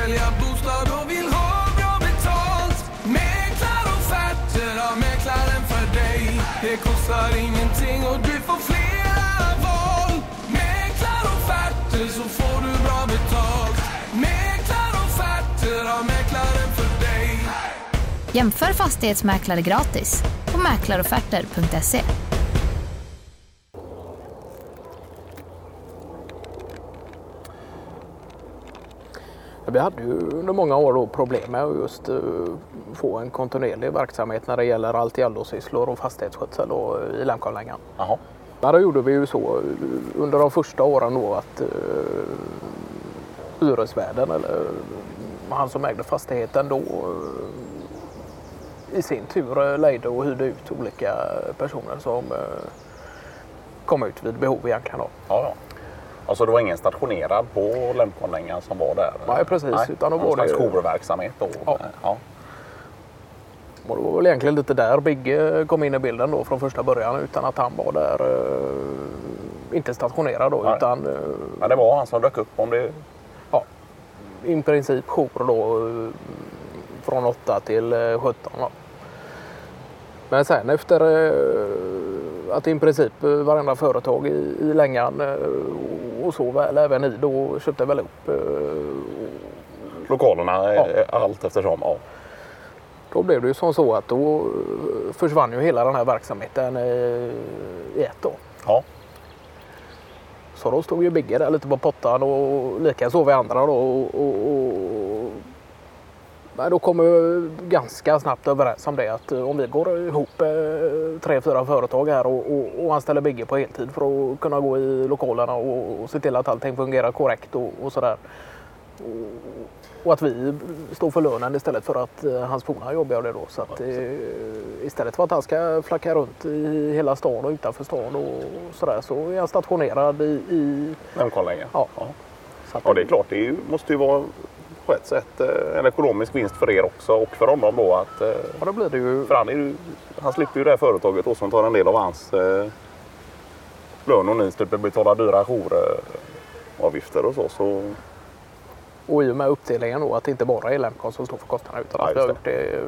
sälja bostad och vill ha bra betalt. Mäklarofferter har mäklaren för dig. Det kostar ingenting och du får flera val. Mäklarofferter så får du bra betalt. Mäklarofferter har mäklaren för dig. Jämför fastighetsmäklare gratis på mäklarofferter.se. Vi hade ju under många år problem med att just eh, få en kontinuerlig verksamhet när det gäller allt sysslor och fastighetsskötsel då i Lemkonlängan. Jaha. Men då gjorde vi ju så eh, under de första åren då att uh, hyresvärden eller han som ägde fastigheten då i sin tur lejde och hyrde ut olika personer som kom ut vid behov egentligen. Då. Ja, ja. Alltså det var ingen stationerad på Lemkonlängan som var där? Nej precis. Nej, utan då någon var slags det, jourverksamhet då? Ja. ja. och det var väl egentligen lite där Bigge kom in i bilden då från första början utan att han var där. Uh, inte stationerad då Nej. utan uh, Men det var han som dök upp om det? ja, i princip jour då eh, från 8 till eh, 17. Då. Men sen efter eh, att i princip eh, varenda företag i, i Längan eh, och så väl även ni då köpte väl upp. eh, Lokalerna Ja. ja. allt eftersom? Ja. Då blev det ju som så att då eh, försvann ju hela den här verksamheten eh, i ett år. ja. Så då stod ju Bigge där lite på pottan och likaså vi andra då. Och, och, och, men då kom vi ganska snabbt överens om det att eh, om vi går ihop eh, tre, fyra företag här och, och, och anställer Bigge på heltid för att kunna gå i lokalerna och, och se till att allting fungerar korrekt och, och sådär. Och, att vi står för lönen istället för att eh, hans polare jobbar det då. Så att, istället för att han ska flacka runt i hela stan och utanför stan och sådär så är han stationerad i... i Lemkonlängan? Ja. ja. det är klart. Det måste ju vara på ett sätt eh, en ekonomisk vinst för er också och för honom då att... eh, Ja, då blir det ju... För han, är ju, han slipper ju det här företaget då som tar en del av hans eh, lön och ni slipper betala dyra jouravgifter och så. så Och i och med uppdelningen då att det inte bara är Lemcon som står för kostnaderna utan Ja, att vi har gjort det eh,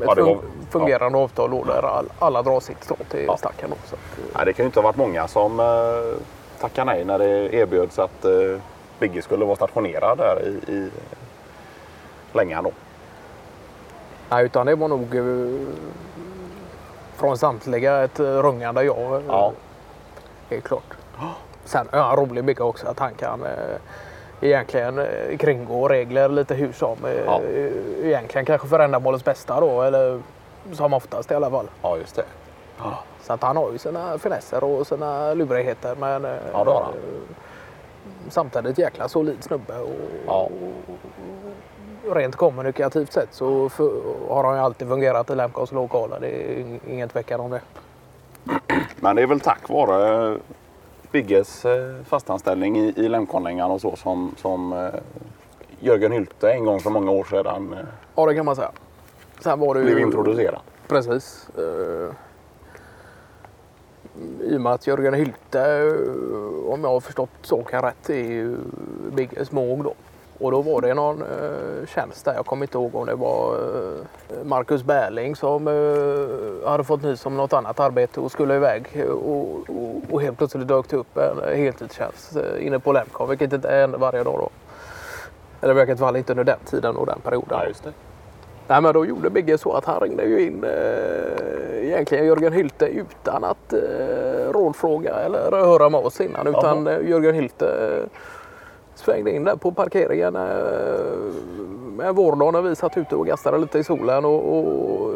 ett Ja, var- fun- fungerande avtal då där all, alla drar sitt strå till Ja. stacken. Då, så att, eh, nej, det kan ju inte ha varit många som eh, tackade nej när det erbjöds att eh, Bigge skulle vara stationerad där i, i Längan då. Nej, utan det var nog eh, från samtliga ett eh, rungande ja. eh, Ja. Helt klart. Sen är han rolig mycket också att han kan egentligen kringgå regler lite hur som. Ja. Egentligen kanske för ändamålets bästa då. Eller som oftast i alla fall. Ja, just det. Så att han har ju sina finesser och sina lurigheter. Men Ja, det har han. Samtidigt jäkla solid snubbe. Och, Ja. Rent kommunikativt sett så för, har han ju alltid fungerat i Lemcos lokaler. Det är ing- ingen tvekan om det. Men det är väl tack vare Bigges eh, fastanställning i, i Lemkonlängan och så som, som eh, Jörgen Hylte en gång för många år sedan eh, Ja, det kan man säga. Sen var det ju... blev introducerad. Precis. I och med att Jörgen Hylte, eh, om jag har förstått saken rätt, är ju Bigges måg då. Och då var det någon eh, tjänst där, jag kommer inte ihåg om det var eh, Marcus Berling som eh, hade fått nys om något annat arbete och skulle iväg. Och, och, och helt plötsligt dök det upp en eh, heltidstjänst eh, inne på Lemcon, vilket inte hände varje dag då. Eller i alla fall inte under den tiden och den perioden. Ja, just det. Nej, men då gjorde Bigge så att han ringde ju in eh, egentligen Jörgen Hylte utan att eh, rådfråga eller höra med oss innan. Utan eh, Jörgen Hylte eh, svängde in där på parkeringen eh, med vårdag när vi satt ute och gastade lite i solen. Och, och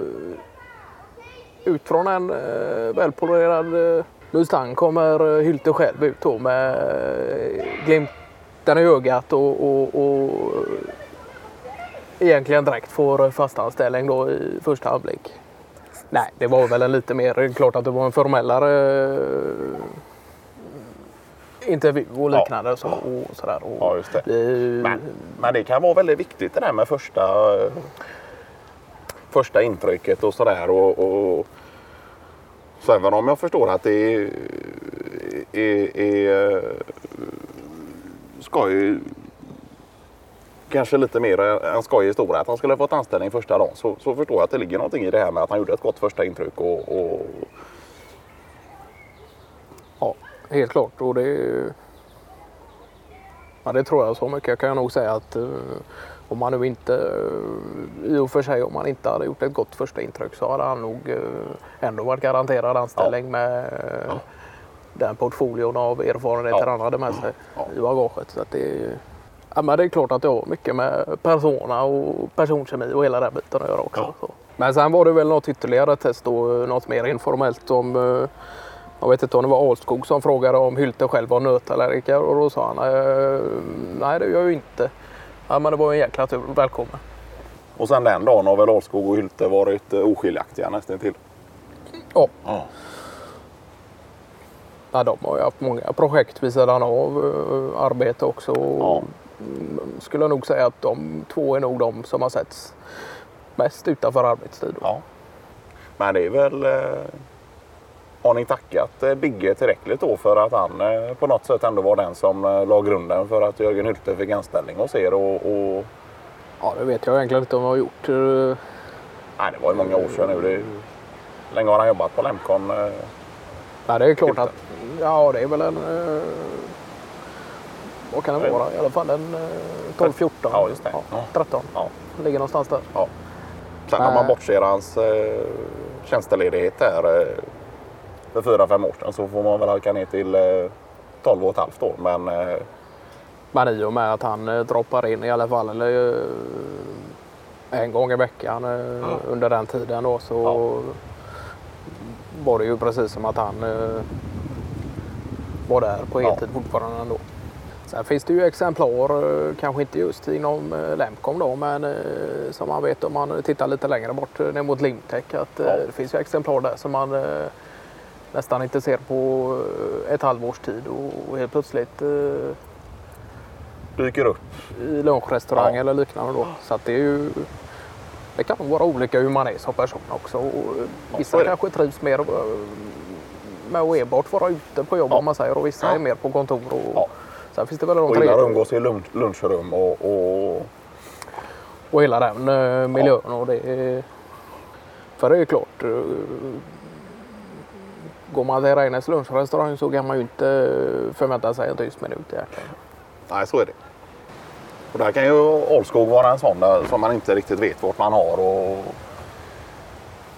ut från en eh, välpolerad eh, Mustang kommer eh, Hylte själv ut då med eh, glimten i ögat och, och, och egentligen direkt får fast anställning då i första anblick. Nej, det var väl en lite mer, klart att det var en formellare eh, intervju och liknande. Så, och sådär. Och Ja, just det. det- Men, men det kan vara väldigt viktigt det där med första, första intrycket och sådär. Och, och, så även om jag förstår att det är, är, är, ska ju kanske lite mer en skojig historia att han skulle ha fått anställning första dagen så, så förstår jag att det ligger någonting i det här med att han gjorde ett gott första intryck. Och, och... Ja, helt klart. Och det, ja, det tror jag så mycket kan jag nog säga att uh, om man nu inte, uh, i och för sig om man inte hade gjort ett gott första intryck så hade han nog uh, ändå varit garanterad anställning ja. med ja. den portföljen av erfarenheter ja. han hade med sig i bagaget. Så det, Ja, men det är klart att det har mycket med persona och personkemi och hela den biten att göra också. Ja. Men sen var det väl något ytterligare test då, något mer informellt om eh, jag vet inte om det var Alskog som frågade om Hylte själv var nötallergiker och då sa han eh, nej det gör jag ju inte. Ja, men det var en jäkla tur, välkommen. Och sen den dagen har väl Alskog och Hylte varit eh, oskiljaktiga nästan till. Ja. ja. ja. De har ju haft många projekt vid sidan av arbete också. Ja skulle jag nog säga att de två är nog de som har setts mest utanför arbetstid. Ja. Men det är väl... Eh, har ni tackat eh, Bigge tillräckligt då för att han eh, på något sätt ändå var den som la grunden för att Jörgen Hylte fick anställning hos er? Och, och... Ja, det vet jag egentligen inte om jag har gjort. Nej, det var ju många år sedan nu. Det... Länge har han jobbat på Lemcon? Nej, det är klart Hylte? att... Ja, det är väl en vad kan det vara? I alla fall en 12, 14, ja, just det. Ja, 13. Ja. Ligger någonstans där. Ja. Sen om man bortser hans eh, tjänstledighet här eh, för fyra, fem år sedan så får man väl halka ner till eh, 12 och ett halvt år. Men, eh, men i och med att han eh, droppar in i alla fall eller, eh, en gång i veckan eh, ja. under den tiden då så ja. var det ju precis som att han eh, var där på heltid ja. fortfarande ändå. Sen finns det ju exemplar, eh, kanske inte just inom eh, Lemcom då, men eh, som man vet om man tittar lite längre bort ner mot Limtech att ja. det finns ju exemplar där som man nästan inte ser på ett halvårs tid och helt plötsligt dyker upp i lunchrestaurang ja. eller liknande då. Så att det är ju det kan vara olika hur man är som person också. Och vissa ja, kanske trivs mer med att enbart vara ute på jobb ja. om man säger och vissa är mer på kontor och Sen finns det väl och gillar att umgås i lunch, lunchrum och, och... och hela den uh, miljön. Ja. Och det är, för det är ju klart. Uh, går man till Reines lunchrestaurang så kan man ju inte förvänta sig en tyst minut egentligen. Nej, så är det. Och där kan ju Alskog vara en sån där, som man inte riktigt vet vart man har. Och...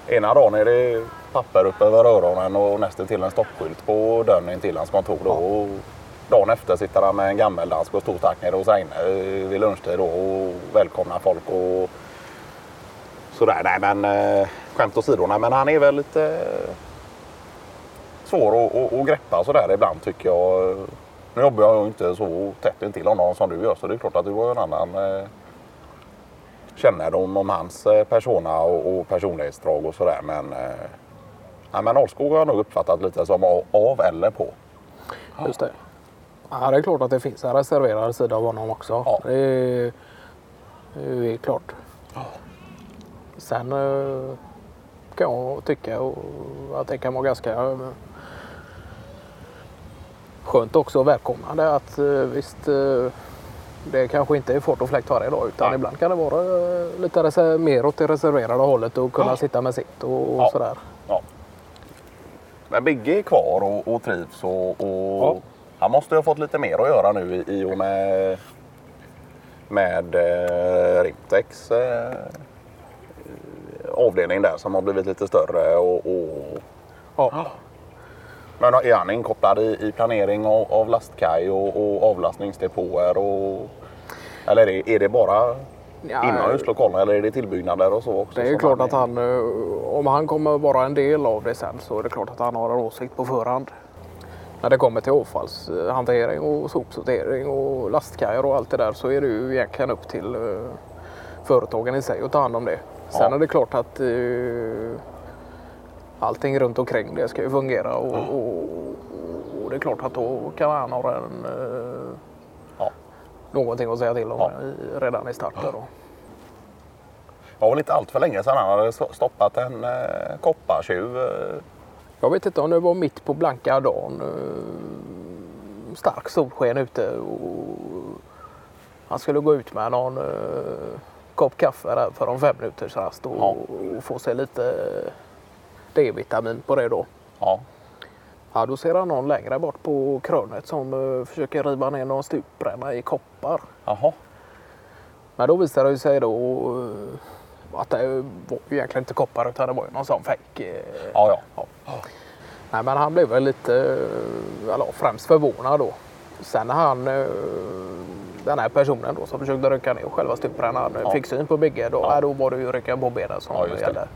Ena dagen är det papper upp över öronen och nästan till en stoppskylt på dörren in till hans kontor. Då. Ja dagen efter sitter han med en gammeldansk och stor tack nere hos Reine eh, vid lunchtid och välkomnar folk. Och sådär. Nej men eh, skämt åsido. Men han är väl lite eh, svår att, att, att greppa sådär ibland tycker jag. Nu jobbar jag ju inte så tätt intill honom som du gör så det är klart att du har en annan eh, kännedom om hans eh, persona och, och personlighetsdrag och sådär. Men, eh, men Alskog har jag nog uppfattat lite som av, av eller på. Just det. Ja, det är klart att det finns en reserverad sida av honom också. Ja. Det, är, det är klart. Ja. Sen eh, kan jag tycka att det kan vara ganska eh, skönt också och välkomnande att eh, visst det kanske inte är fart och fläkt varje dag utan Nej. ibland kan det vara lite mer åt det reserverade hållet och kunna ja. sitta med sitt och, och sådär. Ja. Men Bigge är kvar och, och trivs och, och han måste ju ha fått lite mer att göra nu i, i och med, med eh, Rimtex eh, avdelning där som har blivit lite större. Och, och ja. Men är han inkopplad i, i planering av, av lastkaj och, och avlastningsdepåer? Och, eller är det, är det bara ja, inomhuslokalerna eller är det tillbyggnader och så också? Det är klart att han, eh, om han kommer vara en del av det sen så är det klart att han har en åsikt på förhand när det kommer till avfallshantering och sopsortering och lastkajar och allt det där så är det ju egentligen upp till uh, företagen i sig att ta hand om det. Sen ja. är det klart att uh, allting runt omkring det ska ju fungera och, mm. och, och, det är klart att då kan han ha en, uh, ja. någonting att säga till om ja. i, redan i starten. Då. Det var väl inte allt för länge sedan han hade stoppat en eh, koppartjuv jag vet inte om det var mitt på blanka dagen. Eh, stark solsken ute och Han skulle gå ut med någon uh, kopp kaffe där för en fem minuters rast och, Ja. och få sig lite D-vitamin på det då. Ja. Ja, då ser han någon längre bort på krönet som eh, försöker riva ner någon stupränna i koppar. Jaha. Men då visade det sig då eh, att det var egentligen inte koppar utan det var ju någon sån fake. eh, Ja, ja. Nej, men han blev väl lite, eh, eller främst förvånad då. Sen när han, eh, den här personen då som försökte rycka ner själva stuprännan Ja. fick syn på Bigge, då, Ja. ja. då var det ju rycka på benen som Ja, gällde.